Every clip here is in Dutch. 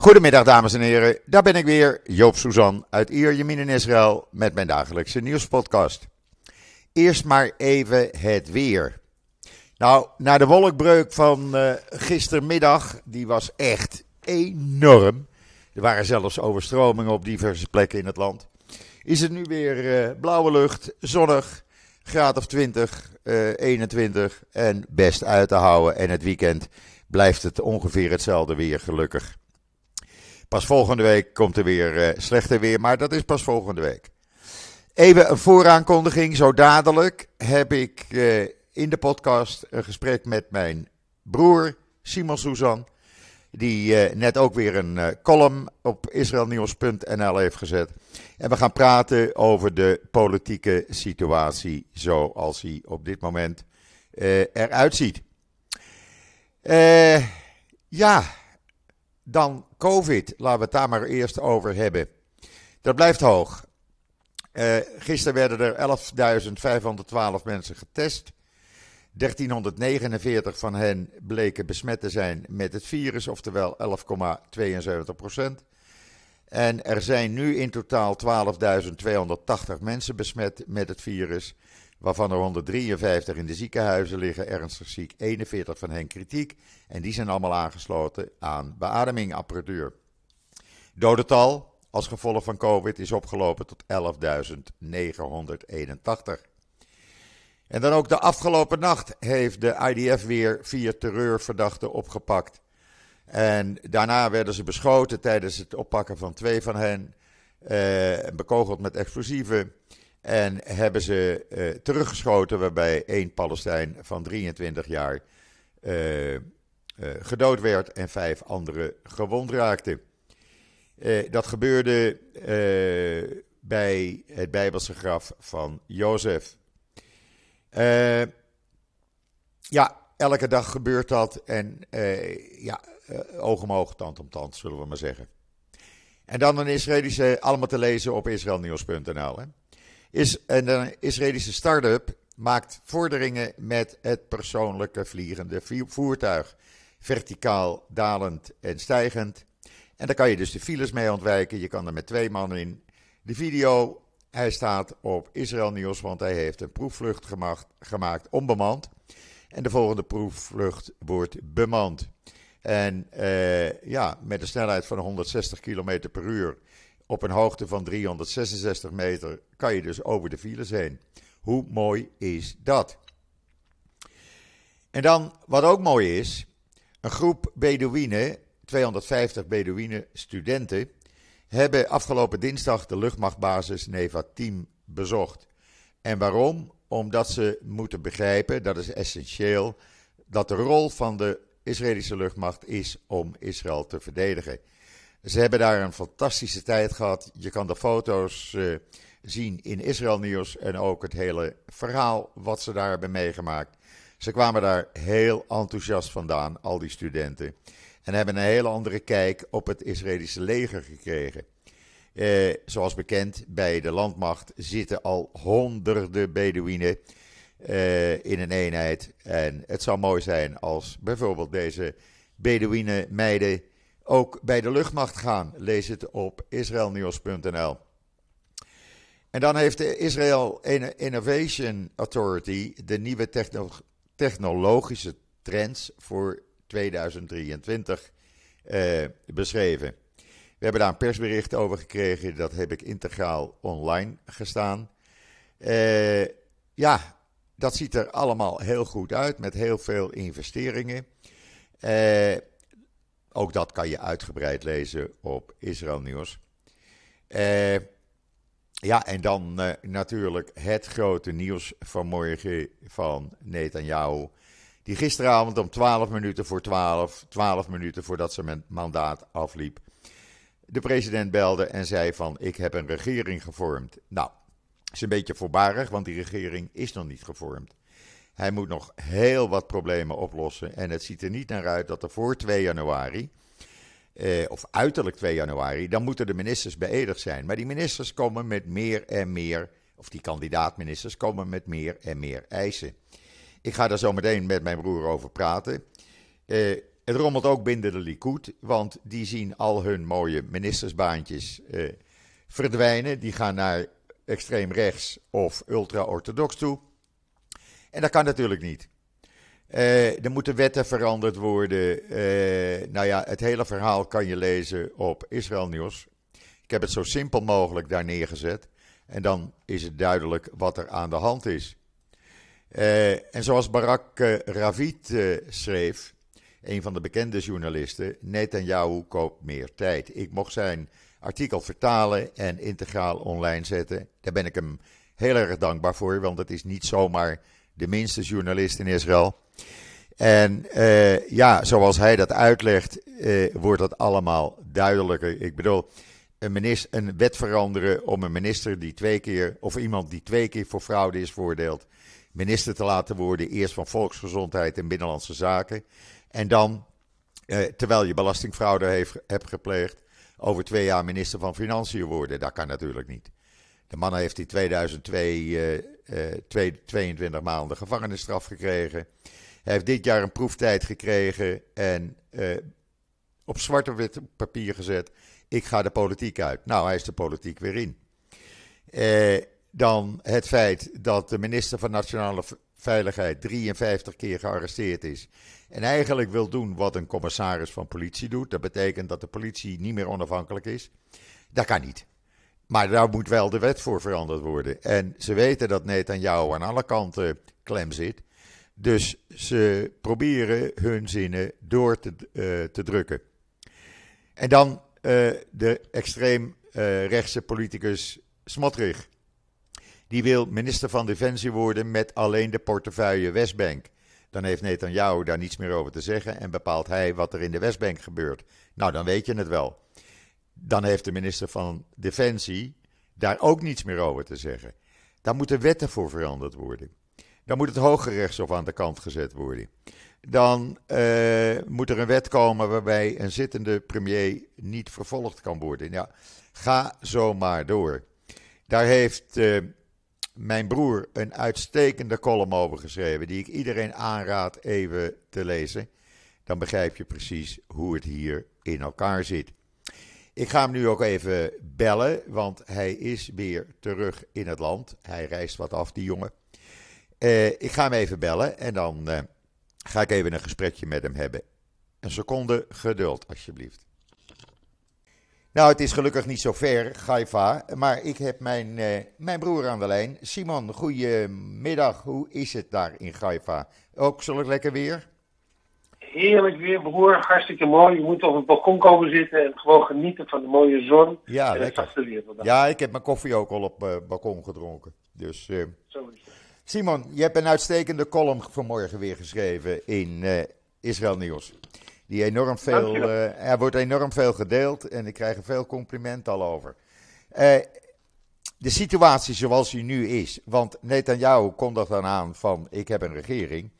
Goedemiddag dames en heren, daar ben ik weer, Joop Suzan uit Ierjemien in Israël met mijn dagelijkse nieuwspodcast. Eerst maar even het weer. Nou, na de wolkbreuk van uh, gistermiddag, die was echt enorm. Er waren zelfs overstromingen op diverse plekken in het land. Is het nu weer uh, blauwe lucht, zonnig, graad of 20, uh, 21 en best uit te houden. En het weekend blijft het ongeveer hetzelfde weer, gelukkig. Pas volgende week komt er weer uh, slechter weer, maar dat is pas volgende week. Even een vooraankondiging. Zo dadelijk heb ik uh, in de podcast een gesprek met mijn broer Simon Suzan. Die uh, net ook weer een column op israelnieuws.nl heeft gezet. En we gaan praten over de politieke situatie zoals die op dit moment eruit ziet. ja, dan COVID, laten we het daar maar eerst over hebben. Dat blijft hoog. Uh, gisteren werden er 11.512 mensen getest. 1349 van hen bleken besmet te zijn met het virus, oftewel 11,72 procent. En er zijn nu in totaal 12.280 mensen besmet met het virus, waarvan er 153 in de ziekenhuizen liggen, ernstig ziek, 41 van hen kritiek. En die zijn allemaal aangesloten aan beademingapparatuur. Dodental als gevolg van COVID is opgelopen tot 11.981. En dan ook de afgelopen nacht heeft de IDF weer vier terreurverdachten opgepakt. En daarna werden ze beschoten tijdens het oppakken van twee van hen. Uh, bekogeld met explosieven. En hebben ze uh, teruggeschoten, waarbij één Palestijn van 23 jaar uh, gedood werd en vijf anderen gewond raakten. dat gebeurde bij het Bijbelse graf van Jozef. ja, elke dag gebeurt dat en ja, oog om oog, tand om tand, zullen we maar zeggen. En dan een Israëlische, allemaal te lezen op israelnieuws.nl. Is een Israëlische start-up maakt vorderingen met het persoonlijke vliegende voertuig. Verticaal, dalend en stijgend. En daar kan je dus de files mee ontwijken. Je kan er met twee mannen in. De video, hij staat op Israël Nieuws, want hij heeft een proefvlucht gemaakt, gemaakt onbemand. En de volgende proefvlucht wordt bemand. En uh, ja, met een snelheid van 160 km per uur op een hoogte van 366 meter kan je dus over de files heen. Hoe mooi is dat? En dan, wat ook mooi is, een groep Bedouinen, 250 Bedouinen studenten, hebben afgelopen dinsdag de luchtmachtbasis Nevatim bezocht. En waarom? Omdat ze moeten begrijpen, dat is essentieel, dat de rol van de Israëlische luchtmacht is om Israël te verdedigen. Ze hebben daar een fantastische tijd gehad. Je kan de foto's uh, zien in Israël Nieuws en ook het hele verhaal wat ze daar hebben meegemaakt. Ze kwamen daar heel enthousiast vandaan, al die studenten. En hebben een hele andere kijk op het Israëlische leger gekregen. Uh, zoals bekend, bij de landmacht zitten al honderden Bedouinen uh, in een eenheid. En het zou mooi zijn als bijvoorbeeld deze Bedouinen meiden ook bij de luchtmacht gaan. Lees het op israelnieuws.nl. En dan heeft de Israel Innovation Authority de nieuwe techno technologische trends voor 2023 eh, beschreven. We hebben daar een persbericht over gekregen, dat heb ik integraal online gestaan. Uh, ja, dat ziet er allemaal heel goed uit met heel veel investeringen. Uh, ook dat kan je uitgebreid lezen op Israël Nieuws. Uh, ja, en dan uh, natuurlijk het grote nieuws van morgen van Netanyahu. Die gisteravond om 12 minuten voor 12, 12 minuten voordat zijn mandaat afliep, de president belde en zei van ik heb een regering gevormd. Nou, is een beetje voorbarig, want die regering is nog niet gevormd. Hij moet nog heel wat problemen oplossen. En het ziet er niet naar uit dat er voor 2 januari, eh, of uiterlijk 2 januari, dan moeten de ministers beëdigd zijn. Maar die ministers komen met meer en meer, of die kandidaatministers komen met meer en meer eisen. Ik ga daar zo meteen met mijn broer over praten. Eh, Het rommelt ook binnen de Likud, want die zien al hun mooie ministersbaantjes eh, verdwijnen. Die gaan naar extreem rechts of ultra-orthodox toe. En dat kan natuurlijk niet. Uh, er moeten wetten veranderd worden. Uh, nou ja, het hele verhaal kan je lezen op Israël Nieuws. Ik heb het zo simpel mogelijk daar neergezet. En dan is het duidelijk wat er aan de hand is. Uh, en zoals Barak Ravid schreef, een van de bekende journalisten, Netanyahu koopt meer tijd. Ik mocht zijn artikel vertalen en integraal online zetten. Daar ben ik hem heel erg dankbaar voor, want het is niet zomaar de minste journalist in Israël. En uh, ja, zoals hij dat uitlegt, uh, wordt dat allemaal duidelijker. Ik bedoel, een, minister, een wet veranderen om een minister die twee keer, of iemand die twee keer voor fraude is veroordeeld, minister te laten worden. Eerst van Volksgezondheid en Binnenlandse Zaken. En dan, uh, terwijl je belastingfraude heeft, hebt gepleegd, over twee jaar minister van Financiën worden. Dat kan natuurlijk niet. De man heeft in 2002 uh, 22 maanden gevangenisstraf gekregen. Hij heeft dit jaar een proeftijd gekregen en uh, op zwarte wit papier gezet. Ik ga de politiek uit. Nou, hij is de politiek weer in. Uh, dan het feit dat de minister van Nationale Veiligheid 53 keer gearresteerd is. En eigenlijk wil doen wat een commissaris van politie doet. Dat betekent dat de politie niet meer onafhankelijk is. Dat kan niet. Maar daar moet wel de wet voor veranderd worden. En ze weten dat Netanyahu aan alle kanten klem zit. Dus ze proberen hun zinnen door te, uh, te drukken. En dan uh, de extreem uh, rechtse politicus Smotrich. Die wil minister van Defensie worden met alleen de portefeuille Westbank. Dan heeft Netanyahu daar niets meer over te zeggen en bepaalt hij wat er in de Westbank gebeurt. Nou, dan weet je het wel. Dan heeft de minister van Defensie daar ook niets meer over te zeggen. Daar moeten wetten voor veranderd worden. Dan moet het Hoge Rechtshof aan de kant gezet worden. Dan uh, moet er een wet komen waarbij een zittende premier niet vervolgd kan worden. Ja, ga zo maar door. Daar heeft uh, mijn broer een uitstekende column over geschreven, die ik iedereen aanraad even te lezen. Dan begrijp je precies hoe het hier in elkaar zit. Ik ga hem nu ook even bellen, want hij is weer terug in het land. Hij reist wat af, die jongen. Uh, ik ga hem even bellen en dan uh, ga ik even een gesprekje met hem hebben. Een seconde geduld, alsjeblieft. Nou, het is gelukkig niet zo ver, Gaifa, maar ik heb mijn, uh, mijn broer aan de lijn. Simon, goedemiddag. Hoe is het daar in Gaifa? Ook zulk lekker weer? Heerlijk weer, broer. Hartstikke mooi. Je moet op het balkon komen zitten en gewoon genieten van de mooie zon. Ja, lekker. Ja, ik heb mijn koffie ook al op het uh, balkon gedronken. Dus, uh... Zo is het. Simon, je hebt een uitstekende column vanmorgen weer geschreven in uh, Israël Nieuws. Die enorm veel, er wordt enorm veel gedeeld en ik krijg er veel complimenten al over. De situatie zoals die nu is, want Netanyahu kondigt dan aan van ik heb een regering.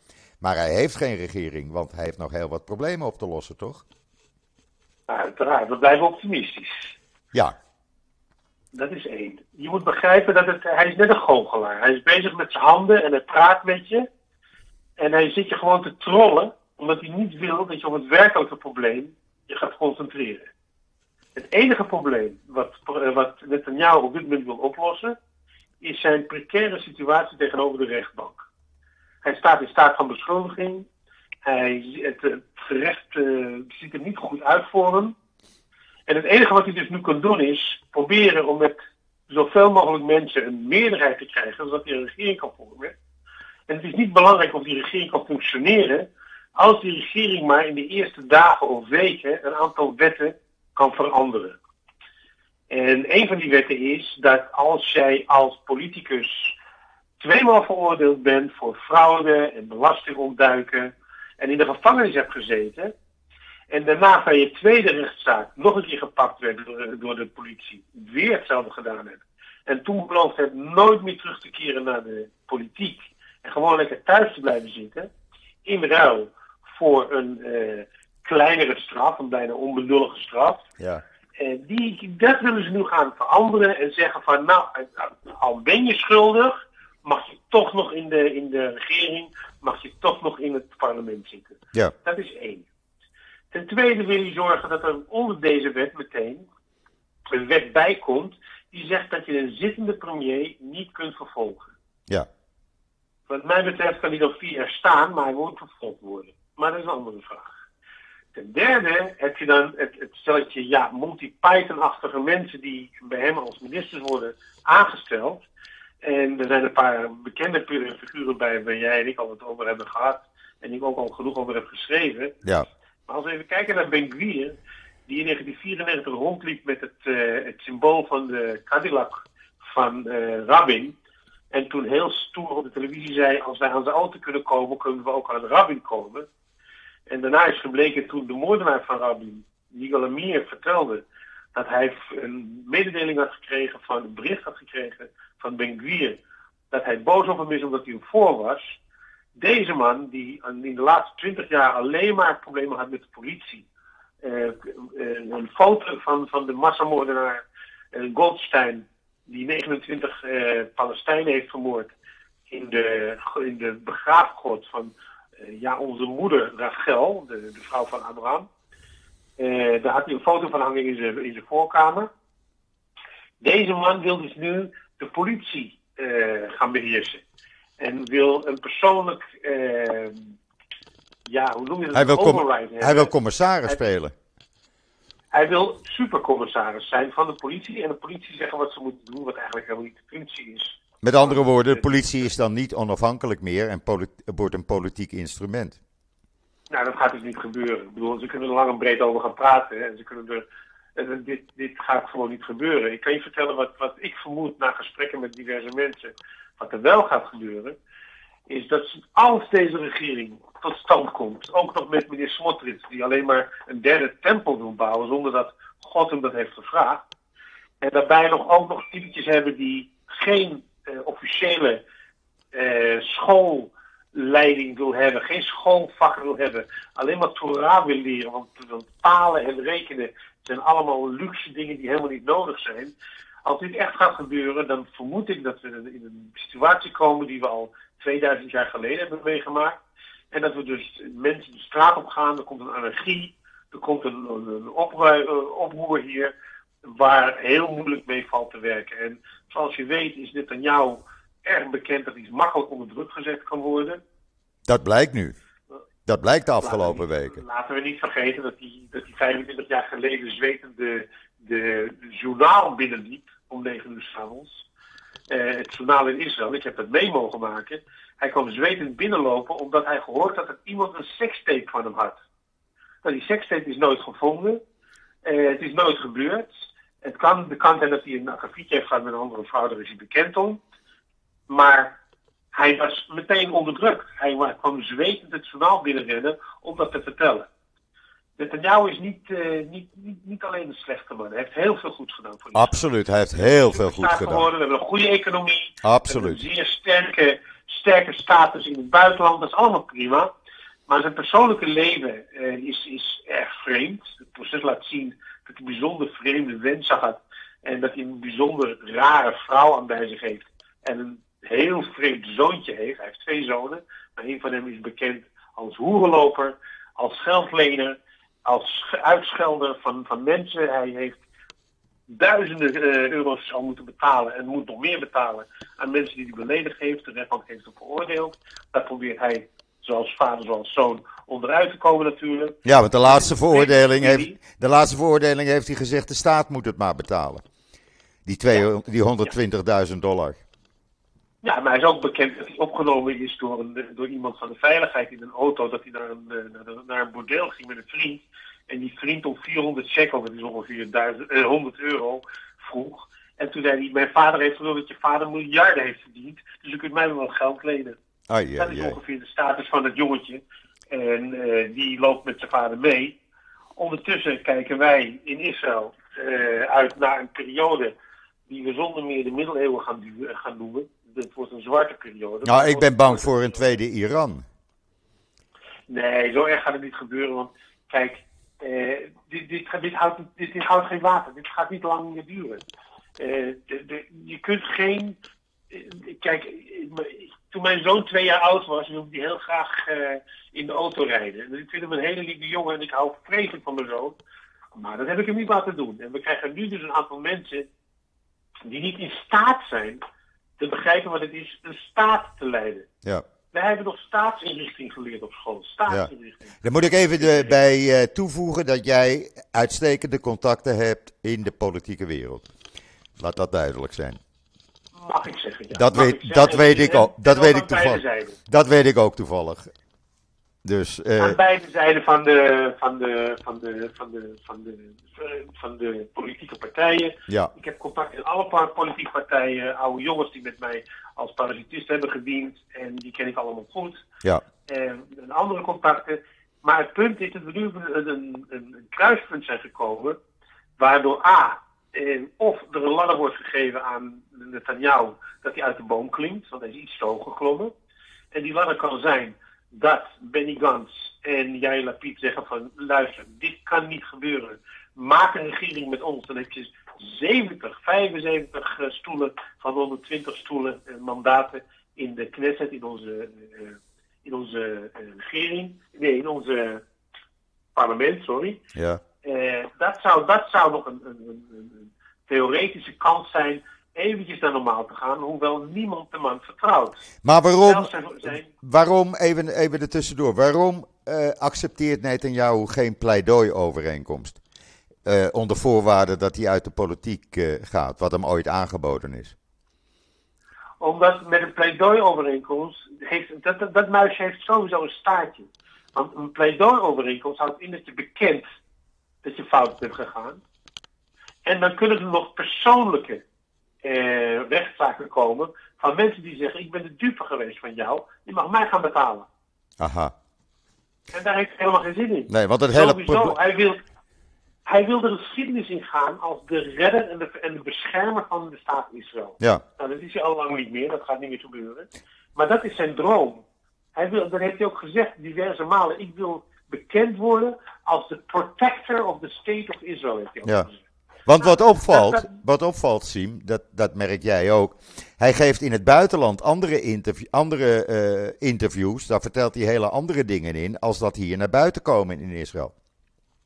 Maar hij heeft geen regering, want hij heeft nog heel wat problemen op te lossen, toch? Uiteraard, we blijven optimistisch. Ja. Dat is één. Je moet begrijpen dat het, hij is net een goochelaar. Hij is bezig met zijn handen en hij praat met je. En hij zit je gewoon te trollen omdat hij niet wil dat je op het werkelijke probleem je gaat concentreren. Het enige probleem wat, wat Netanyahu op dit moment wil oplossen, is zijn precaire situatie tegenover de rechtbank. Hij staat in staat van beschuldiging. Hij, het, het gerecht uh, ziet er niet goed uit voor hem. En het enige wat hij dus nu kan doen is proberen om met zoveel mogelijk mensen een meerderheid te krijgen, zodat hij een regering kan vormen. En het is niet belangrijk of die regering kan functioneren, als die regering maar in de eerste dagen of weken een aantal wetten kan veranderen. En een van die wetten is dat als jij als politicus tweemaal veroordeeld bent voor fraude en belastingontduiken en in de gevangenis hebt gezeten en daarna van je tweede rechtszaak nog een keer gepakt werd door, door de politie, weer hetzelfde gedaan hebt en toen beloofd hebt nooit meer terug te keren naar de politiek en gewoon lekker thuis te blijven zitten, in ruil voor een uh, kleinere straf, een bijna onbenullige straf. Ja. En die, dat willen ze nu gaan veranderen en zeggen van nou, al ben je schuldig, mag je toch nog in de, in de regering, mag je toch nog in het parlement zitten. Ja. Dat is één. Ten tweede wil hij zorgen dat er onder deze wet meteen een wet bijkomt die zegt dat je een zittende premier niet kunt vervolgen. Ja. Wat mij betreft kan hij nog vier jaar staan, maar hij moet vervolgd worden. Maar dat is een andere vraag. Ten derde heb je dan het, het stelletje ja, Monty Python-achtige mensen die bij hem als ministers worden aangesteld. En er zijn een paar bekende figuren bij waar jij en ik al het over hebben gehad. En ik ook al genoeg over heb geschreven. Ja. Maar als we even kijken naar Ben die in 1994 rondliep met het, uh, het symbool van de Cadillac van uh, Rabin. En toen heel stoer op de televisie zei: Als wij aan zijn auto kunnen komen, kunnen we ook aan Rabin komen. En daarna is gebleken toen de moordenaar van Rabin, Yigal Amir, vertelde dat hij een mededeling had gekregen van een bericht had gekregen van Ben Gvir. Dat hij boos op hem is omdat hij hem voor was. Deze man, die in de laatste twintig jaar alleen maar problemen had met de politie. Uh, een foto van, van de massamoordenaar uh, Goldstein, die 29 uh, Palestijnen heeft vermoord. In de, in de begraafgrot van ja, onze moeder Rachel, de, de vrouw van Abraham. daar had hij een foto van hangen in in zijn voorkamer. Deze man wil dus nu de politie gaan beheersen. En wil een persoonlijk, uh, ja, hoe noem je dat? Hij wil, hij wil commissaris hij, spelen. Hij wil supercommissaris zijn van de politie en de politie zeggen wat ze moeten doen, wat eigenlijk helemaal niet de functie is. Met andere woorden, de politie is dan niet onafhankelijk meer en wordt een politiek instrument. Nou, dat gaat dus niet gebeuren. Ik bedoel, ze kunnen er lang en breed over gaan praten en ze kunnen er. En dit, dit gaat gewoon niet gebeuren. Ik kan je vertellen wat, wat ik vermoed na gesprekken met diverse mensen. Wat er wel gaat gebeuren, is dat als deze regering tot stand komt, ook nog met meneer Smotrich, die alleen maar een derde tempel wil bouwen zonder dat God hem dat heeft gevraagd. En daarbij nog ook nog typetjes hebben die geen uh, officiële uh, schoolleiding wil hebben, geen schoolvak wil hebben, alleen maar Torah wil leren, want, want talen en rekenen zijn allemaal luxe dingen die helemaal niet nodig zijn. Als dit echt gaat gebeuren, dan vermoed ik dat we in een situatie komen die we al 2000 jaar geleden hebben meegemaakt. En dat we dus mensen de straat op gaan, er komt een anarchie, er komt een, een oproer hier, waar heel moeilijk mee valt te werken. En zoals je weet is dit aan jou erg bekend dat iets makkelijk onder druk gezet kan worden. Dat blijkt nu. Dat blijkt de afgelopen weken. Laten we niet vergeten dat die, dat die 25 jaar geleden zwetende de, de journaal binnenliep om 9 uur s'avonds. Uh, het journaal in Israël, ik heb het mee mogen maken. Hij kwam zwetend binnenlopen omdat hij gehoord had dat iemand een sekstape van hem had. Nou, die sekstape is nooit gevonden. Uh, het is nooit gebeurd. Het kan bekend zijn dat hij een akkefietje heeft gehad met een andere vrouw, daar is hij bekend om. Maar hij was meteen onderdrukt. Hij kwam zwetend het journaal binnenrennen om dat te vertellen. Netanyahu is niet, uh, niet, niet, niet alleen een slechte man. Hij heeft heel veel goed gedaan voor Israël. Absoluut, hij heeft heel veel goed gedaan. Geworden. We hebben een goede economie. Absoluut. een zeer sterke, sterke status in het buitenland. Dat is allemaal prima. Maar zijn persoonlijke leven uh, is, is erg vreemd. Het proces laat zien dat hij bijzonder vreemde wensen had. En dat hij een bijzonder rare vrouw aan bij zich heeft. En een heel vreemd zoontje heeft. Hij heeft twee zonen. Maar een van hem is bekend als hoerenloper, als geldlener als uitschelder van, van mensen. Hij heeft duizenden uh, euro's al moeten betalen en moet nog meer betalen aan mensen die hij beledigd heeft. De rechtbank heeft hem veroordeeld. Daar probeert hij, zoals vader, zoals zoon, onderuit te komen natuurlijk. Ja, want de laatste veroordeling heeft, de laatste veroordeling heeft hij gezegd, de staat moet het maar betalen. Die, twee, die 120.000 dollar. Ja, maar hij is ook bekend dat hij opgenomen is door, een, door iemand van de veiligheid in een auto. Dat hij naar een, naar, naar een bordeel ging met een vriend. En die vriend om 400 shekel, dat is ongeveer 1000, eh, 100 euro, vroeg. En toen zei hij, mijn vader heeft gewild dat je vader miljarden heeft verdiend. Dus je kunt mij wel geld lenen. Ah, dat is ongeveer de status van het jongetje. En uh, die loopt met zijn vader mee. Ondertussen kijken wij in Israël uh, uit naar een periode die we zonder meer de middeleeuwen gaan, gaan noemen dit wordt een zwarte periode. Nou, ik ben bang voor een tweede Iran. Nee, zo erg gaat het niet gebeuren. Want kijk, eh, dit, dit, dit, houdt, dit, dit houdt geen water. Dit gaat niet lang meer duren. Eh, de, de, je kunt geen. Eh, kijk, toen mijn zoon twee jaar oud was, wilde hij heel graag eh, in de auto rijden. En ik vind hem een hele lieve jongen en ik hou vreselijk van mijn zoon. Maar dat heb ik hem niet laten doen. En we krijgen nu dus een aantal mensen die niet in staat zijn te begrijpen wat het is een staat te leiden. Ja. Wij hebben nog staatsinrichting geleerd op school. Staatsinrichting. Dan moet ik even erbij uh, toevoegen dat jij uitstekende contacten hebt in de politieke wereld. Laat dat duidelijk zijn. Mag ik zeggen, ja. Dat, Mag weet, ik zeggen. dat weet ik ook. Dat weet ik toevallig. Dat weet ik ook toevallig. Dus, eh, Aan beide zijden van de, van de, van de, van de, van de, van de politieke partijen. ja, Ik heb contact met alle politieke partijen, oude jongens die met mij als parasitist hebben gediend. En die ken ik allemaal goed. ja, En, en andere contacten. Maar het punt is dat we nu een, een, een, kruispunt zijn gekomen. Waardoor A. Eh, of er een ladder wordt gegeven aan Netanyahu dat hij uit de boom klinkt. Want hij is iets te hoog geklommen. En die ladder kan zijn dat Benny Gantz en Yair Lapid zeggen van luister, dit kan niet gebeuren. Maak een regering met ons. Dan heb je 70, 75 eh, stoelen van 120 stoelen en mandaten in de Knesset, in onze, eh, in onze eh, regering. Nee, in onze parlement, sorry. ja. Eh, dat, zou, dat zou nog een, een, een, een theoretische kans zijn eventjes naar normaal te gaan, hoewel niemand de man vertrouwt. Maar waarom, zijn, waarom even, even er tussendoor, waarom eh, accepteert Netanyahu geen pleidooi-overeenkomst? Eh, onder voorwaarde dat hij uit de politiek eh, gaat, wat hem ooit aangeboden is. Omdat met een pleidooi-overeenkomst, heeft, dat, dat, dat muisje heeft sowieso een staartje. Want een pleidooi-overeenkomst houdt in dat je bekent dat je fout bent gegaan. En dan kunnen er nog persoonlijke eh, rechtszaken komen van mensen die zeggen, ik ben de dupe geweest van jou, je mag mij gaan betalen. Aha. En daar heeft hij helemaal geen zin in. Nee, want het hele Sowieso, hij wil, hij wil de geschiedenis ingaan als de redder en de, en de beschermer van de staat Israël. Ja, Nou, dat is hij al lang niet meer, dat gaat niet meer gebeuren. Maar dat is zijn droom. Hij wil, dat heeft hij ook gezegd diverse malen. Ik wil bekend worden als de protector of the state of Israel, heeft hij ook Ja. gezegd. Want wat opvalt, wat opvalt, Siem, dat, dat merk jij ook. Hij geeft in het buitenland andere, interview, andere eh, interviews, daar vertelt hij hele andere dingen in, als dat hier naar buiten komen in Israël.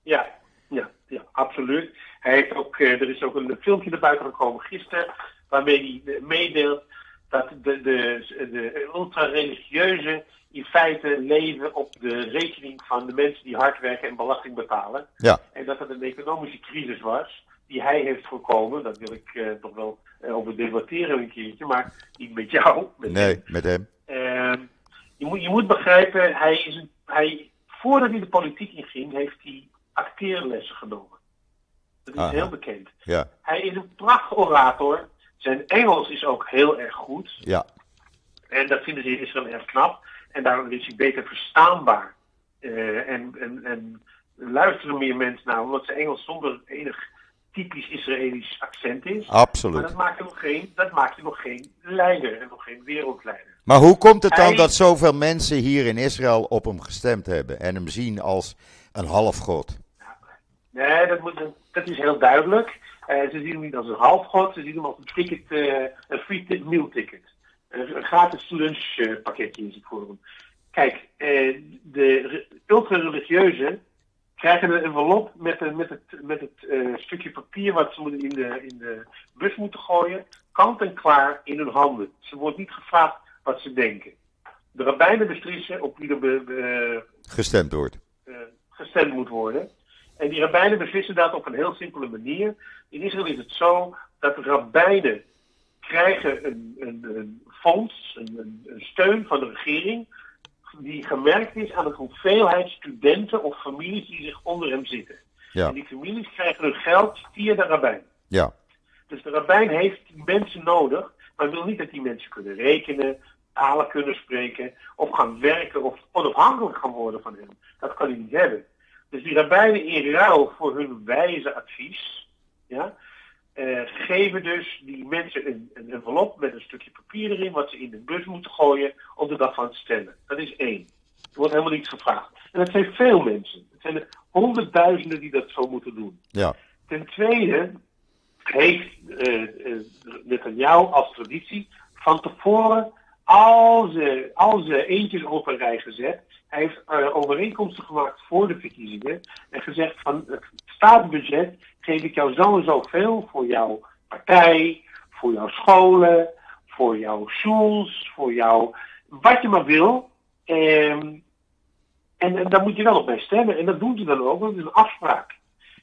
Ja, ja, ja, absoluut. Hij heeft ook, eh, er is ook een filmpje naar buiten gekomen gisteren, waarmee hij eh, meedeelt dat de, de, de ultra-religieuzen in feite leven op de rekening van de mensen die hard werken en belasting betalen. Ja, En dat het een economische crisis was, die hij heeft voorkomen. Dat wil ik eh, toch wel eh, over debatteren een keertje, maar niet met jou. Met nee, met hem. Ehm, je, moet, je moet begrijpen, hij is een, hij, voordat hij de politiek inging, heeft hij acteerlessen genomen. Dat is Aha. heel bekend. Ja, Hij is een prachtorator. Zijn Engels is ook heel erg goed. ja, En dat vinden ze in Israël erg knap. En daarom is hij beter verstaanbaar. Eh, en, en, en luisteren meer mensen naar, omdat zijn Engels zonder enig typisch Israëlisch accent is. Maar absoluut. dat maakt hem nog geen, dat maakt hem nog geen leider en nog geen wereldleider. Maar hoe komt het dan Hij- dat zoveel mensen hier in Israël op hem gestemd hebben en hem zien als een halfgod? Nee, dat, moet, dat is heel duidelijk. Eh, ze zien hem niet als een halfgod, ze zien hem als een ticket, eh, een free meal ticket. Een, een gratis lunchpakketje is het voor hem. Kijk, eh, de re- ultra-religieuzen krijgen een envelop met, een- met het, met het eh, stukje papier wat ze moeten in de, in de bus moeten gooien, kant en klaar in hun handen. Ze wordt niet gevraagd wat ze denken. De rabbijnen beslissen op wie er be- be- Gestemd wordt. eh, gestemd moet worden. En die rabbijnen beslissen dat op een heel simpele manier. In Israël is het zo dat de rabbijnen krijgen een, een, een fonds, een steun van de regering, die gemerkt is aan de hoeveelheid studenten of families die zich onder hem zitten. Ja, En die families krijgen hun geld via de rabbijn. ja, Dus de rabbijn heeft die mensen nodig, maar wil niet dat die mensen kunnen rekenen, talen kunnen spreken, of gaan werken of onafhankelijk gaan worden van hem. Dat kan hij niet hebben. Dus die rabbijnen in ruil voor hun wijze advies, ja, eh, geven dus die mensen een, een envelop met een stukje papier erin, wat ze in de bus moeten gooien op de dag van het stemmen. Dat is één. Er wordt helemaal niets gevraagd. En dat zijn veel mensen. Het zijn er honderdduizenden die dat zo moeten doen. ja, Ten tweede heeft eh eh Netanyahu als traditie van tevoren al zijn, al zijn eentjes op een rij gezet. Hij heeft uh, overeenkomsten gemaakt voor de verkiezingen. En gezegd van het staatsbudget geef ik jou zo en zoveel voor jouw partij, voor jouw scholen, voor jouw schools, voor jouw wat je maar wil. Um, en, en daar moet je wel op bij stemmen. En dat doen ze dan ook, dat is een afspraak.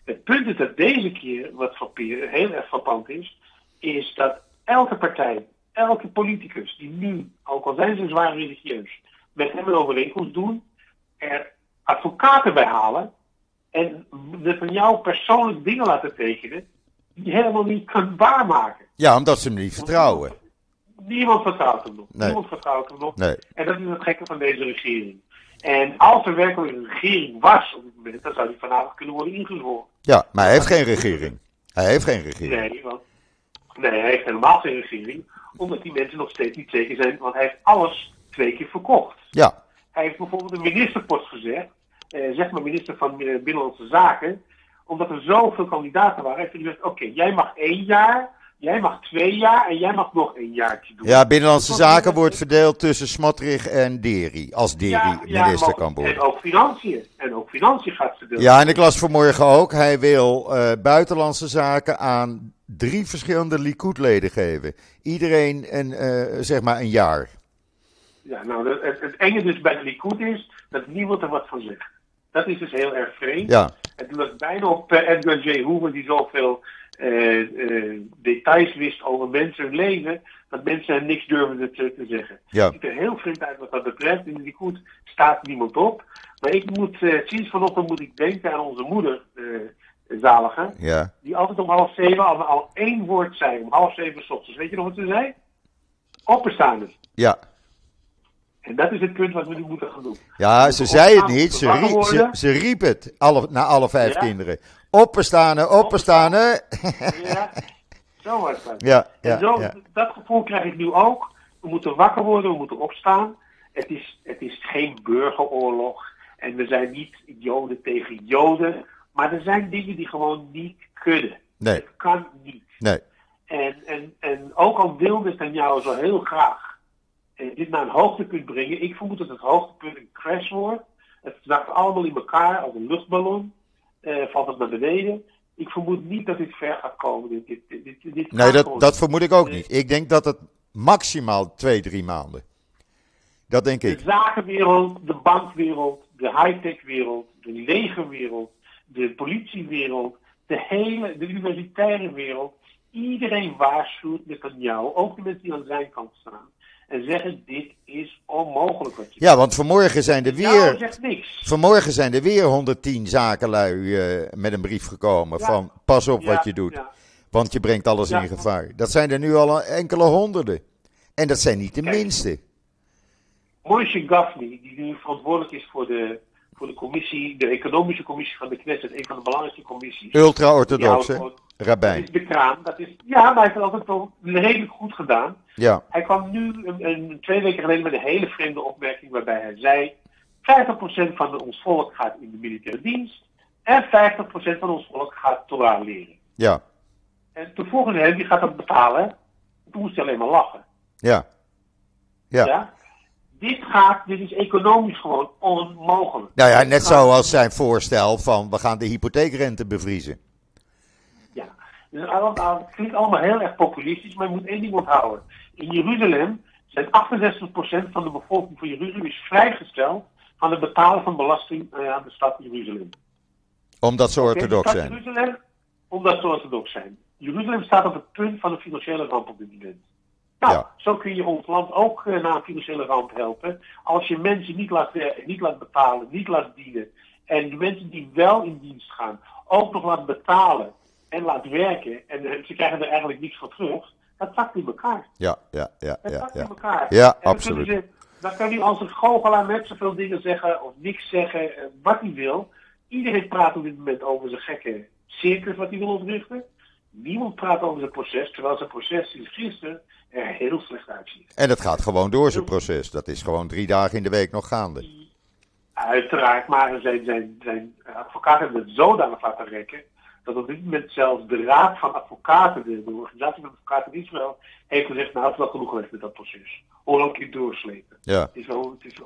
Het punt is dat deze keer, wat heel erg frappant is, is dat elke partij, elke politicus die nu, ook al zijn ze zwaar religieus, met hem een overeenkomst doen, er advocaten bij halen en de van jou persoonlijk dingen laten tekenen die helemaal niet kan waarmaken. Ja, omdat ze hem niet vertrouwen. Niemand vertrouwt hem nog. Niemand vertrouwt hem nog. Nee. En dat is het gekke van deze regering. En als er werkelijk een regering was op dit moment, dan zou die vanavond kunnen worden ingezworen. Ja, maar hij heeft geen regering. Hij heeft geen regering. Nee, want, nee, hij heeft helemaal geen regering. Omdat die mensen nog steeds niet zeker zijn, want hij heeft alles twee keer verkocht. Ja. Hij heeft bijvoorbeeld een ministerpost gezegd, eh, zeg maar minister van Binnenlandse Zaken, omdat er zoveel kandidaten waren, heeft hij gezegd, oké, jij mag één jaar Jij mag twee jaar en jij mag nog een jaartje doen. Ja, Binnenlandse Zaken wordt verdeeld tussen Smotrich en Deri. Als Deri minister kan worden. En ook financiën. En ook financiën gaat verdeeld. Ja, en ik las vanmorgen ook. Hij wil uh, buitenlandse zaken aan drie verschillende Likud-leden geven. Iedereen een, uh, zeg maar een jaar. Ja, nou, het, het enge dus bij de Likud is dat niemand er wat van zegt. Dat is dus heel erg vreemd. Ja. Het lukt bijna op uh, Edgar J. Hoover, die zoveel uh, details wist over mensen hun leven, dat mensen er niks durven te, te zeggen. Ja. Het ziet er heel vreemd uit wat dat betreft. In die goed staat niemand op. Maar ik moet, uh, sinds vanochtend moet ik denken aan onze moeder, Zalige. Ja. Die altijd om half zeven al, al één woord zei, om half zeven s ochtends. Weet je nog wat ze zei? Opperstaande. Ja. En dat is het punt wat we nu moeten gaan doen. Ja, ze zei het niet. Ze, riep, ze, ze riep het alle, naar alle vijf kinderen. Openstaan, openstaan. Ja, zo was dat. Ja, ja, en zo, ja. dat gevoel krijg ik nu ook. We moeten wakker worden, we moeten opstaan. Het is, het is geen burgeroorlog. En we zijn niet Joden tegen Joden. Maar er zijn dingen die gewoon niet kunnen. Nee. Het kan niet. Nee. En, en, en ook al wilde het jou zo heel graag dit naar een hoogtepunt brengen. Ik vermoed dat het hoogtepunt een crash wordt. Het zakt allemaal in elkaar als een luchtballon uh, valt het naar beneden. Ik vermoed niet dat dit ver gaat komen. Dit, dit, dit, dit nee, dat, dat vermoed ik ook niet. Ik denk dat het maximaal twee, drie maanden. Dat denk ik. De zakenwereld, de bankwereld, de high-tech wereld, de legerwereld, de politiewereld, de hele, de universitaire wereld. Iedereen waarschuwt met aan jou, ook de mensen die aan zijn kant staan en zeggen: Dit is onmogelijk wat je Ja, want vanmorgen zijn er weer. Ja, zegt niks. Vanmorgen zijn er weer 110 zakenlui uh, met een brief gekomen ja. van: Pas op ja, wat je doet, want je brengt alles in gevaar. Dat zijn er nu al enkele honderden. En dat zijn niet de Kijk, minste. Moshe Gafni, die nu verantwoordelijk is voor de, voor de commissie, de economische commissie van de Knesset, een van de belangrijkste commissies. Ultra-orthodox? Rabijn. Is de kraan. Dat is, ja, maar hij heeft het altijd wel redelijk goed gedaan. Ja. Hij kwam nu een, een, twee weken geleden met een hele vreemde opmerking waarbij hij zei: 50% van ons volk gaat in de militaire dienst en 50% van ons volk gaat Torah leren. Ja. En toen vroegen hem, wie gaat dat betalen? Toen moest hij alleen maar lachen. Ja. Ja. ja? Dit gaat, dit is economisch gewoon onmogelijk. Nou ja, net zoals zijn voorstel van we gaan de hypotheekrente bevriezen. Dus het klinkt allemaal heel erg populistisch, maar je moet één ding onthouden. In Jeruzalem zijn 68% van de bevolking van Jeruzalem is vrijgesteld van het betalen van belasting uh, aan de stad Jeruzalem. Omdat ze orthodox zijn. Jeruzalem, omdat ze orthodox zijn. Jeruzalem staat op het punt van een financiële ramp op dit moment. Nou, Ja. zo kun je ons land ook uh, naar een financiële ramp helpen. Als je mensen niet laat niet laat betalen, niet laat dienen. En de mensen die wel in dienst gaan, ook nog laat betalen en laat werken. En uh, ze krijgen er eigenlijk niks voor terug. Dat zakt in elkaar. Ja, ja, ja, Dat ja. zakt ja. in elkaar. Ja, En absoluut. Ze, dan kan hij als een goochelaar net zoveel dingen zeggen of niks zeggen, uh, wat hij wil. Iedereen praat op dit moment over zijn gekke circus wat hij wil oprichten. Niemand praat over zijn proces, terwijl zijn proces sinds gisteren er heel slecht uitziet. En het gaat gewoon door zijn proces. Dat is gewoon drie dagen in de week nog gaande. Uiteraard, maar zijn, zijn, zijn advocaat heeft het zodanig laten rekken dat op dit moment zelfs de Raad van Advocaten, de, de organisatie van advocaten die Israël, heeft gezegd, nou het is wel genoeg geweest met dat proces. Kun je doorslepen? Ja, Het is, wel, het, is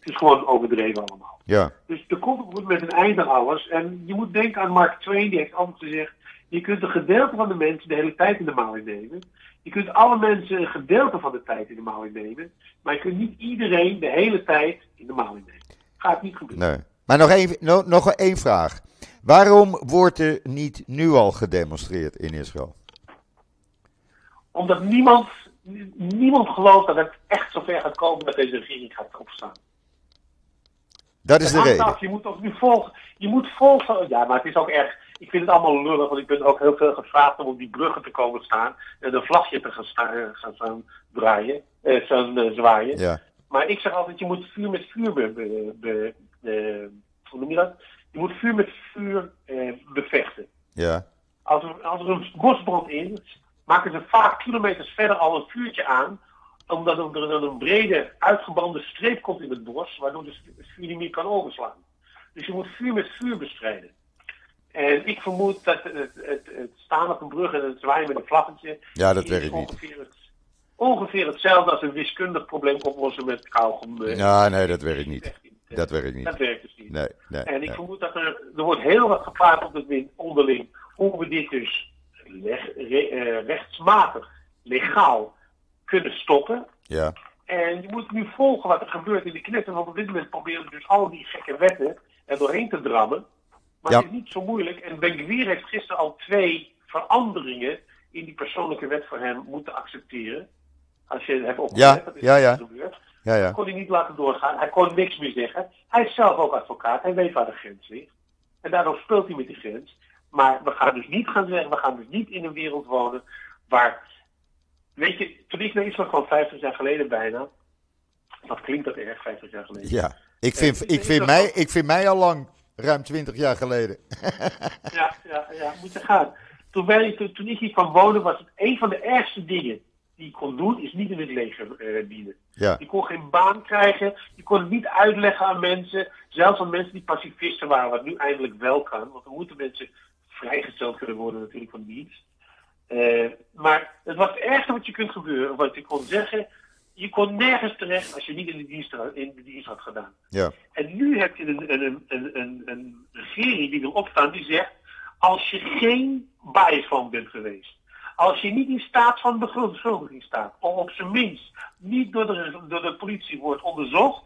het is gewoon overdreven allemaal. ja, Dus er komt op moment een einde aan alles. En je moet denken aan Mark Twain, die heeft altijd gezegd: je kunt een gedeelte van de mensen de hele tijd in de maling nemen. Je kunt alle mensen een gedeelte van de tijd in de maling nemen. Maar je kunt niet iedereen de hele tijd in de maling nemen. Gaat niet gebeuren. nee. Maar nog één, no- nog één vraag. Waarom wordt er niet nu al gedemonstreerd in Israël? Omdat niemand, niemand gelooft dat het echt zover gaat komen dat deze regering gaat opstaan. Dat is de reden. Je moet ook nu volgen. Je moet volgen. Ja, maar het is ook erg. Ik vind het allemaal lullig, want ik ben ook heel veel gevraagd om op die bruggen te komen staan en een vlagje te gaan, sta- eh, gaan draaien, eh, gaan eh, zwaaien. Ja, Maar ik zeg altijd, je moet vuur met vuur be, be- be- eh, hoe noem je dat? Je moet vuur met vuur eh, bevechten. ja, Als er, als er een bosbrand is, maken ze vaak kilometers verder al een vuurtje aan, omdat er dan een brede, uitgebande streep komt in het bos, waardoor de het vuur niet meer kan overslaan. Dus je moet vuur met vuur bestrijden. En ik vermoed dat het, het, het, het staan op een brug en het zwaaien met een vlaggetje. Ja, dat werkt niet. Ongeveer, het, ongeveer hetzelfde als een wiskundig probleem oplossen met kauwgom. eh, ja, nee, dat werkt niet. Dat werkt niet. Dat werkt dus niet. Nee, nee, En ik nee. vermoed dat er, er wordt heel wat gepraat op het onderling hoe we dit dus leg- re- eh, rechtsmatig, legaal kunnen stoppen. Ja, En je moet nu volgen wat er gebeurt in de knetten, want op dit moment proberen we dus al die gekke wetten er doorheen te drammen. Maar Ja. het is niet zo moeilijk. En Ben Gvir heeft gisteren al twee veranderingen in die persoonlijke wet voor hem moeten accepteren. Als je het hebt opgelet, Ja, dat is ja, ja. gebeurd. Ja, ja. Dat kon hij niet laten doorgaan. Hij kon niks meer zeggen. Hij is zelf ook advocaat. Hij weet waar de grens ligt. En daardoor speelt hij met die grens. Maar we gaan dus niet gaan zeggen, we gaan dus niet in een wereld wonen waar. Weet je, toen ik naar Israël kwam, 50 jaar geleden bijna. Wat klinkt dat erg, 50 jaar geleden? ja. Ik vind, ik, vind mij, ik vind mij al lang, ruim 20 jaar geleden. Ja, ja, ja, moet je gaan. Toen, wij, toen, toen ik hier kwam wonen, was het een van de ergste dingen die kon doen, is niet in het leger eh, dienen. Ja, Je kon geen baan krijgen. Je kon het niet uitleggen aan mensen. Zelfs aan mensen die pacifisten waren, wat nu eindelijk wel kan. Want er moeten mensen vrijgesteld kunnen worden natuurlijk van dienst. Eh, maar het was het ergste wat je kunt gebeuren. Wat je kon zeggen. Je kon nergens terecht als je niet in de dienst, had- in de dienst had gedaan. ja, En nu heb je een, een, een, een, een regering die erop staat die zegt: als je geen bias van bent geweest, als je niet in staat van beschuldiging staat, of op zijn minst niet door de, door de politie wordt onderzocht,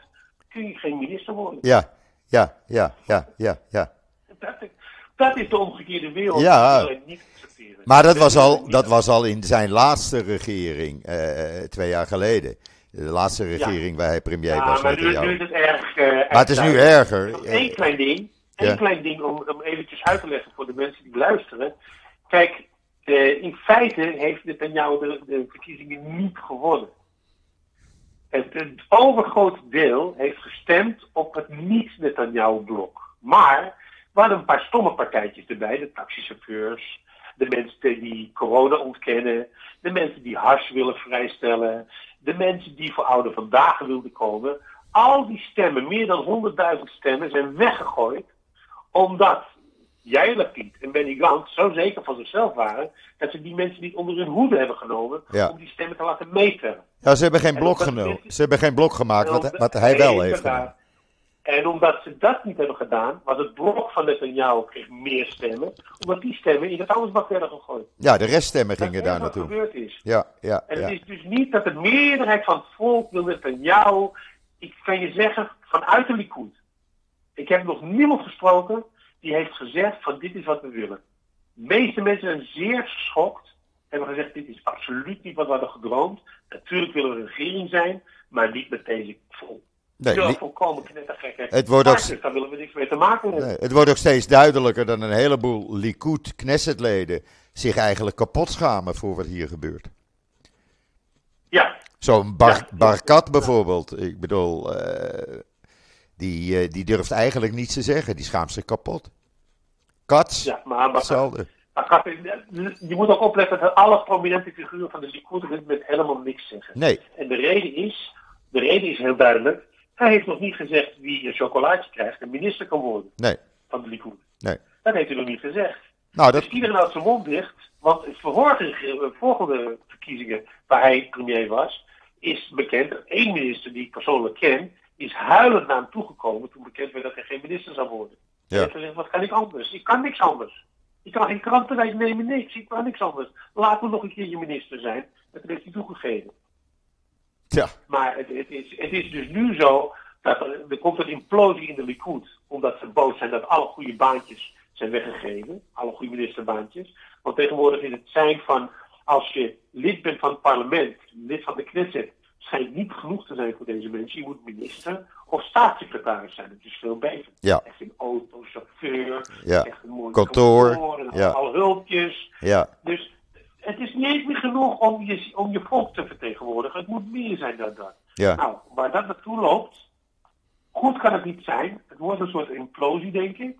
kun je geen minister worden. ja, ja, ja, ja, ja, ja. Dat, dat is de omgekeerde wereld. Ja. Niet accepteren. Maar dat was, al, dat was al in zijn laatste regering, eh, twee jaar geleden. De laatste regering waar hij premier Ja, was. maar met nu, jou. nu is het erg. eh, Maar het is nu erg erger. Nog één klein ding. Ja. Eén klein ding om, om eventjes uit te leggen voor de mensen die luisteren. Kijk, eh, in feite heeft Netanyahu de, de verkiezingen niet gewonnen. Het, overgrote deel heeft gestemd op het niet-Netanyahu-blok. Maar we hadden een paar stomme partijtjes erbij. De taxichauffeurs, de mensen die corona ontkennen, de mensen die hars willen vrijstellen, de mensen die voor oude vandaag wilden komen. Al die stemmen, meer dan 100.000 stemmen, zijn weggegooid omdat jij, Lapid en Benny Gantz zo zeker van zichzelf waren dat ze die mensen niet onder hun hoede hebben genomen Ja. om die stemmen te laten meetellen. Ja, ze hebben geen En blok genomen. Ze hebben geen blok gemaakt, wat, wat hij wel heeft gedaan. En omdat ze dat niet hebben gedaan, was het blok van Netanyahu kreeg meer stemmen, omdat die stemmen in het vuilnisbak werden gegooid. Ja, de reststemmen Dat gingen is daar wat naartoe. gebeurd is. Ja, ja, En ja. het is dus niet dat de meerderheid van het volk wil Netanyahu. Ik kan je zeggen, vanuit de Likud. Ik heb nog niemand gesproken die heeft gezegd van dit is wat we willen. De meeste mensen zijn zeer geschokt. Hebben gezegd dit is absoluut niet wat we hadden gedroomd. Natuurlijk willen we een regering zijn, maar niet met deze vol. Nee, niet- volkomen knettergekke Het wordt ook- Daar willen we niks mee te maken hebben. nee, het wordt ook steeds duidelijker dat een heleboel Likud Knessetleden zich eigenlijk kapot schamen voor wat hier gebeurt. Ja, Zo'n Bar, Ja. Barkat bijvoorbeeld. Ik bedoel, eh, die, eh, die durft eigenlijk niets te zeggen. Die schaamt zich kapot. Kats, ja maar, maar hetzelfde. Maar Kat, je moet ook opletten dat alle prominente figuren van de Likud moment helemaal niks zeggen. Nee, En de reden is, de reden is heel duidelijk. Hij heeft nog niet gezegd wie een chocolaatje krijgt en minister kan worden nee, van de Likud. nee. Dat heeft hij nog niet gezegd. Nou, dat, Dus iedereen had zijn mond dicht. Want de vorige, volgende verkiezingen waar hij premier was, is bekend dat één minister die ik persoonlijk ken, is huilend naar hem toegekomen toen bekend werd dat hij geen minister zou worden. Hij ja. heeft gezegd, wat kan ik anders? Ik kan niks anders. Ik kan geen krantenwijk nemen, niks. Ik kan niks anders. Laat me nog een keer je minister zijn. Dat heeft hij toegegeven. ja, Maar het, het, is, het is dus nu zo dat er, er komt een implosie in de Likud. Omdat ze boos zijn dat alle goede baantjes zijn weggegeven. Alle goede ministerbaantjes. Want tegenwoordig is het zijn van, als je lid bent van het parlement, lid van de Knesset, schijnt niet genoeg te zijn voor deze mensen. Je moet minister of staatssecretaris zijn. Dat is veel beter. Ja. Echt een auto, chauffeur, Ja. echt een mooi Kantoor, en ja. alle hulpjes. ja, Dus het is niet eens meer genoeg om je, om je volk te vertegenwoordigen. Het moet meer zijn dan dat. ja, Nou, waar dat naartoe loopt, goed kan het niet zijn. Het wordt een soort implosie, denk ik.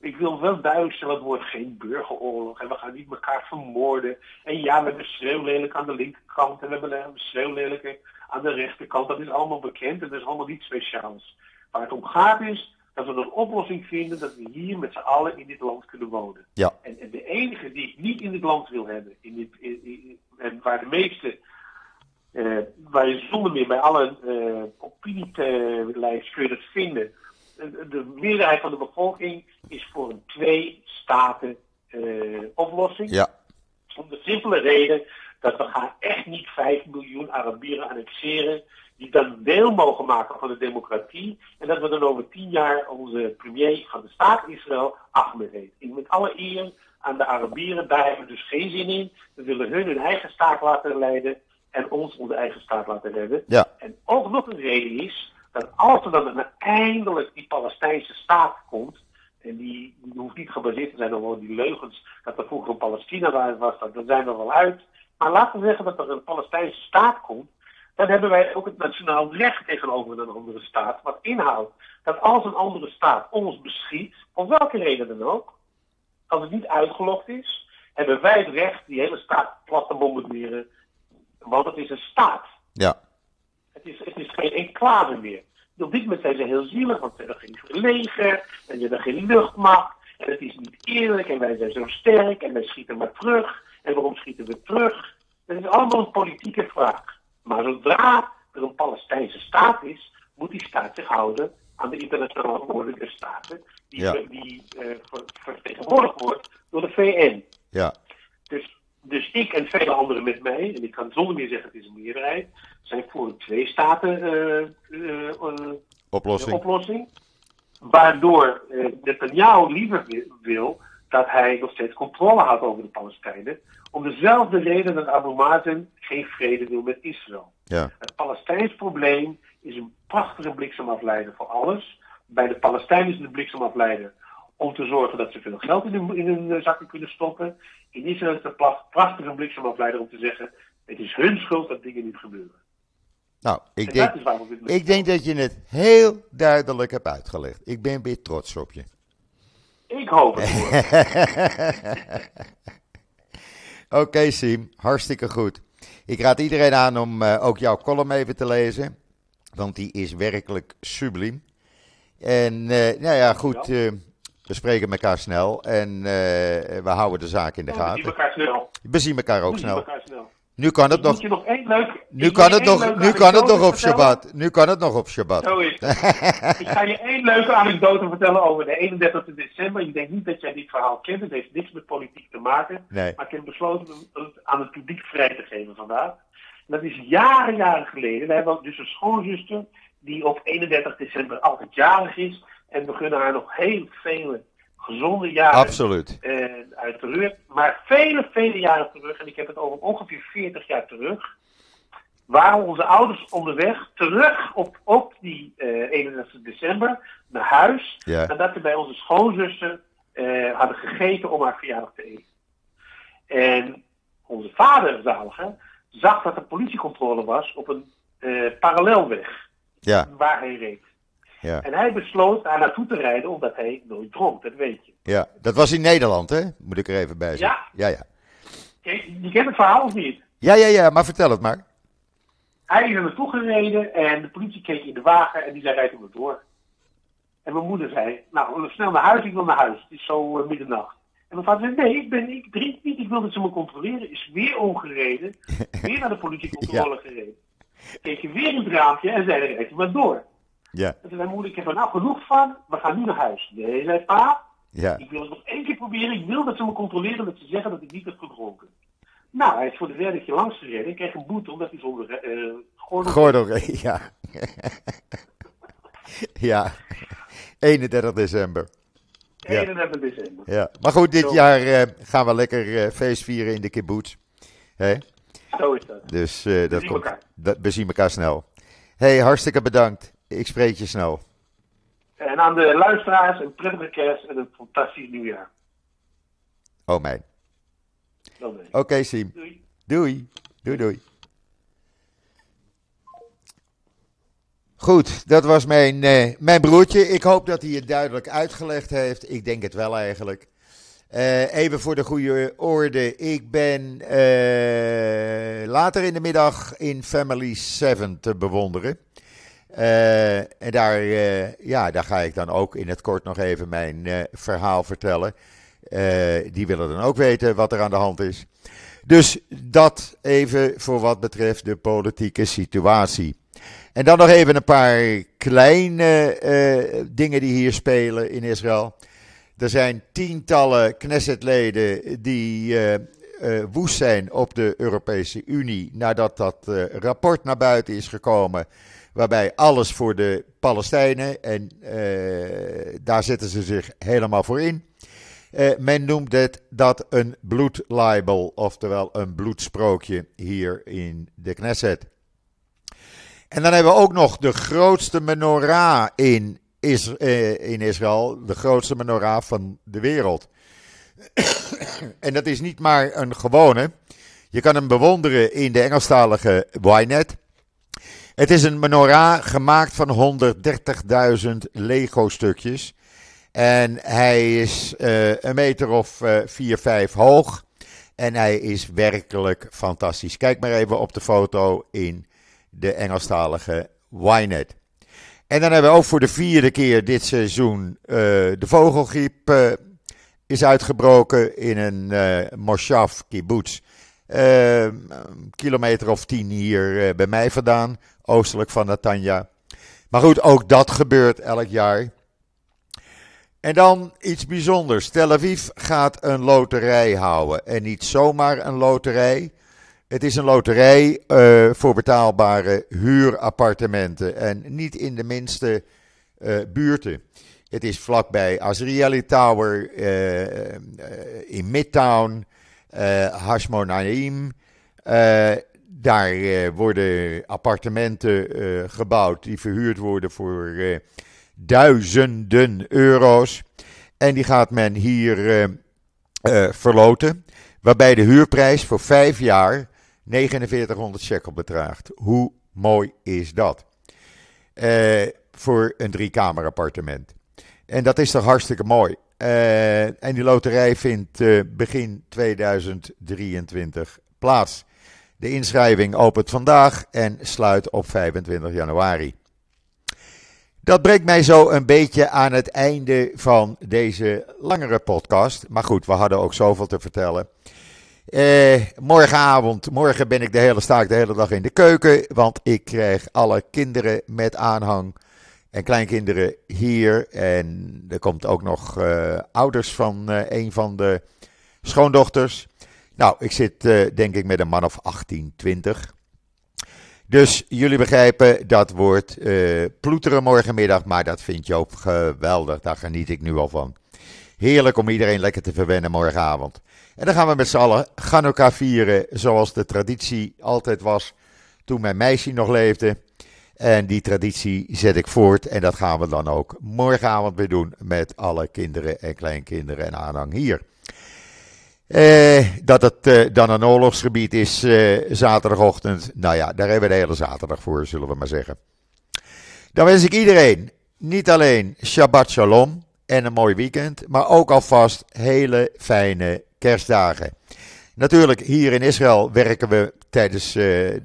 Ik wil wel duidelijk stellen, het wordt geen burgeroorlog en we gaan niet elkaar vermoorden. En ja, we hebben schreeuwlelijk aan de linkerkant en we hebben schreeuwlelijke aan de rechterkant. Dat is allemaal bekend en dat is allemaal niet speciaals. Waar het om gaat is dat we een oplossing vinden dat we hier met z'n allen in dit land kunnen wonen. ja, En, en de enige die ik niet in dit land wil hebben, in dit, in- in- en waar de meeste, eh, waar je zonder meer bij alle eh opinielijst kun je dat vinden. De, de meerderheid van de bevolking is voor een twee-staten eh, oplossing. ja, Om de simpele reden dat we gaan echt niet 5 miljoen Arabieren annexeren. Die dan deel mogen maken van de democratie. En dat we dan over tien jaar onze premier van de staat Israël Ahmed heet. En met alle eer aan de Arabieren, daar hebben we dus geen zin in. We willen hun hun eigen staat laten leiden. En ons onze eigen staat laten redden. ja, En ook nog een reden is dat als er dan eindelijk die Palestijnse staat komt, en die, die hoeft niet gebaseerd te zijn op die leugens dat er vroeger een Palestina wa- was, dat, daar zijn we wel uit. Maar laten we zeggen dat er een Palestijnse staat komt, dan hebben wij ook het nationaal recht tegenover een andere staat. Wat inhoudt dat als een andere staat ons beschiet, om welke reden dan ook, als het niet uitgelogd is, hebben wij het recht die hele staat plat te bombarderen. Want het is een staat. ja, Het is, het is geen enclave meer. Op dit moment zijn ze heel zielig, want ze hebben geen leger en ze hebben geen luchtmacht. En het is niet eerlijk en wij zijn zo sterk en wij schieten maar terug. En waarom schieten we terug? Dat is allemaal een politieke vraag. Maar zodra er een Palestijnse staat is, moet die staat zich houden aan de internationale verantwoordelijke staten, die, Ja. die eh, ver- vertegenwoordigd wordt door de VN. ja, Dus, ik en vele anderen met mij, en ik kan zonder meer zeggen het is een meerderheid, zijn voor een twee-staten eh, oplossing. oplossing. Waardoor Netanyahu liever wi- wil dat hij nog steeds controle houdt over de Palestijnen. Om dezelfde reden dat Abu Mazen geen vrede wil met Israël. Ja, Het Palestijns probleem is een prachtige bliksemafleider voor alles. Bij de Palestijnen is het een bliksemafleider om te zorgen dat ze veel geld in hun, in hun eh, zakken kunnen stoppen. In Israël is het een prachtige bliksemafleider om te zeggen: het is hun schuld dat dingen niet gebeuren. nou, ik En denk, ik denk dat je het heel duidelijk hebt uitgelegd. Ik ben weer trots op je. Ik hoop het. Oké, Siem, hartstikke goed. Ik raad iedereen aan om eh, ook jouw column even te lezen, want die is werkelijk subliem. En eh, nou ja, goed, we spreken elkaar snel en eh, we houden de zaak in de We zien gaten. elkaar snel. We zien elkaar ook snel. Nu kan het nog, leuk. nu kan het nog, nu kan het nog op. Shabbat. Nu kan het nog op Shabbat. Zo is het. ik ga je één leuke anekdote vertellen over de 31 december. Ik denk niet dat jij dit verhaal kent. Het heeft niks met politiek te maken. Nee. Maar ik heb besloten het aan het publiek vrij te geven vandaag. Dat is jaren, jaren geleden. We hebben dus een schoonzuster die op 31 december altijd jarig is. En we gunnen haar nog heel vele gezonde jaren Absoluut. eh, uit terug. Maar vele, vele jaren terug, en ik heb het over ongeveer 40 jaar terug, waren onze ouders onderweg terug op, op die eh 31 december naar huis. Ja. Nadat ze bij onze schoonzuster eh, hadden gegeten om haar verjaardag te eten. En onze vader, zalige, zag dat er politiecontrole was op een eh, parallelweg Ja, waar hij reed. Ja, En hij besloot daar naartoe te rijden omdat hij nooit dronk, dat weet je. ja. Dat was in Nederland, hè? Moet ik er even bij zeggen. Ja, ja. Kijk, je kent het verhaal of niet? Ja, ja, ja, maar vertel het maar. Hij is er naartoe gereden en de politie keek in de wagen en die zei, rijd hem door. En mijn moeder zei, nou, snel naar huis, ik wil naar huis. Het is zo eh, middernacht. En mijn vader zei, nee, ik, ben, ik drink niet, ik wil dat ze me controleren. Is weer omgereden, weer naar de politiecontrole gereden. Keek je weer in het raampje en zei, rijdt maar door. Ja, En toen zei moeder, ik heb er nou genoeg van, we gaan nu naar huis. Nee, zei pa, ja. ik wil het nog één keer proberen. Ik wil dat ze me controleren, dat ze zeggen dat ik niet heb gedronken. Nou, hij is voor de derde keer langs gereden en kreeg een boete omdat hij zonder eh gordel... Gordel, ja. ja. 31 december. ja. 31 december. Ja. Maar goed, dit Zo. jaar eh, gaan we lekker eh, feest vieren in de kibbutz. Hè? Zo is dat. Dus dat zien komt, dat, we zien elkaar snel. hey, hartstikke bedankt. Ik spreek je snel. En aan de luisteraars een prettige kerst en een fantastisch nieuwjaar. Oh mijn. Oké, Siem. Doei. Doei. Doei, doei. Goed, dat was mijn, eh, mijn broertje. Ik hoop dat hij het duidelijk uitgelegd heeft. Ik denk het wel eigenlijk. Eh, even voor de goede orde. Ik ben eh, later in de middag in Family 7 te bewonderen. Eh, en daar, eh, ja, daar ga ik dan ook in het kort nog even mijn eh, verhaal vertellen. Die willen dan ook weten wat er aan de hand is. Dus dat even voor wat betreft de politieke situatie. En dan nog even een paar kleine dingen die hier spelen in Israël. Er zijn tientallen Knessetleden die eh, woest zijn op de Europese Unie nadat dat eh, rapport naar buiten is gekomen. Waarbij alles voor de Palestijnen en eh, daar zetten ze zich helemaal voor in. Men noemt het dat een bloedlibel, oftewel een bloedsprookje hier in de Knesset. En dan hebben we ook nog de grootste menorah in Israël, de grootste menorah van de wereld. En dat is niet maar een gewone. Je kan hem bewonderen in de Engelstalige Ynet. Het is een menorah gemaakt van 130.000 Lego-stukjes. En hij is eh, een meter of eh 4, 5 hoog. En hij is werkelijk fantastisch. Kijk maar even op de foto in de Engelstalige Ynet. En dan hebben we ook voor de vierde keer dit seizoen eh, de vogelgriep eh, is uitgebroken in een eh moshav kibbutz. Eh, een kilometer of tien hier eh, bij mij vandaan, oostelijk van Natanja. Maar goed, ook dat gebeurt elk jaar. En dan iets bijzonders. Tel Aviv gaat een loterij houden. En niet zomaar een loterij. Het is een loterij voor betaalbare huurappartementen. En niet in de minste buurten. Het is vlakbij Azrieli Tower eh, eh, in Midtown, eh Hashmonaim. Daar worden appartementen gebouwd die verhuurd worden voor duizenden euro's. En die gaat men hier eh, verloten. Waarbij de huurprijs voor vijf jaar 4900 shekel bedraagt. Hoe mooi is dat? Voor een driekamer appartement. En dat is toch hartstikke mooi. Eh, en die loterij vindt eh, begin 2023 plaats. De inschrijving opent vandaag en sluit op 25 januari. Dat brengt mij zo een beetje aan het einde van deze langere podcast. Maar goed, we hadden ook zoveel te vertellen. Eh, morgenavond, morgen ben ik de hele, sta ik de hele dag in de keuken. Want ik krijg alle kinderen met aanhang en kleinkinderen hier. En er komt ook nog eh, ouders van eh, een van de schoondochters. Nou, ik zit eh, denk ik met een man of 18, 20. Dus jullie begrijpen, dat wordt ploeteren morgenmiddag. Maar dat vindt Joop geweldig. Daar geniet ik nu al van. Heerlijk om iedereen lekker te verwennen morgenavond. En dan gaan we met z'n allen Chanukka vieren. Zoals de traditie altijd was toen mijn meisje nog leefde. En die traditie zet ik voort. En dat gaan we dan ook morgenavond weer doen. Met alle kinderen en kleinkinderen en aanhang hier. Eh, dat het eh, dan een oorlogsgebied is eh, zaterdagochtend. Nou ja, daar hebben we de hele zaterdag voor, zullen we maar zeggen. Dan wens ik iedereen niet alleen Shabbat Shalom en een mooi weekend, maar ook alvast hele fijne kerstdagen. Natuurlijk, hier in Israël werken we tijdens eh,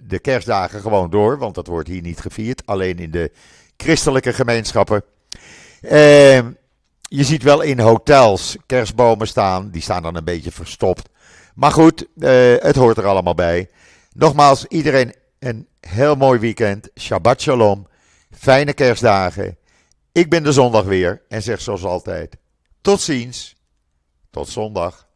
de kerstdagen gewoon door, want dat wordt hier niet gevierd, alleen in de christelijke gemeenschappen. Eh, je ziet wel in hotels kerstbomen staan. Die staan dan een beetje verstopt. Maar goed, uh, het hoort er allemaal bij. Nogmaals, iedereen een heel mooi weekend. Shabbat shalom. Fijne kerstdagen. Ik ben de zondag weer en zeg zoals altijd: tot ziens. Tot zondag.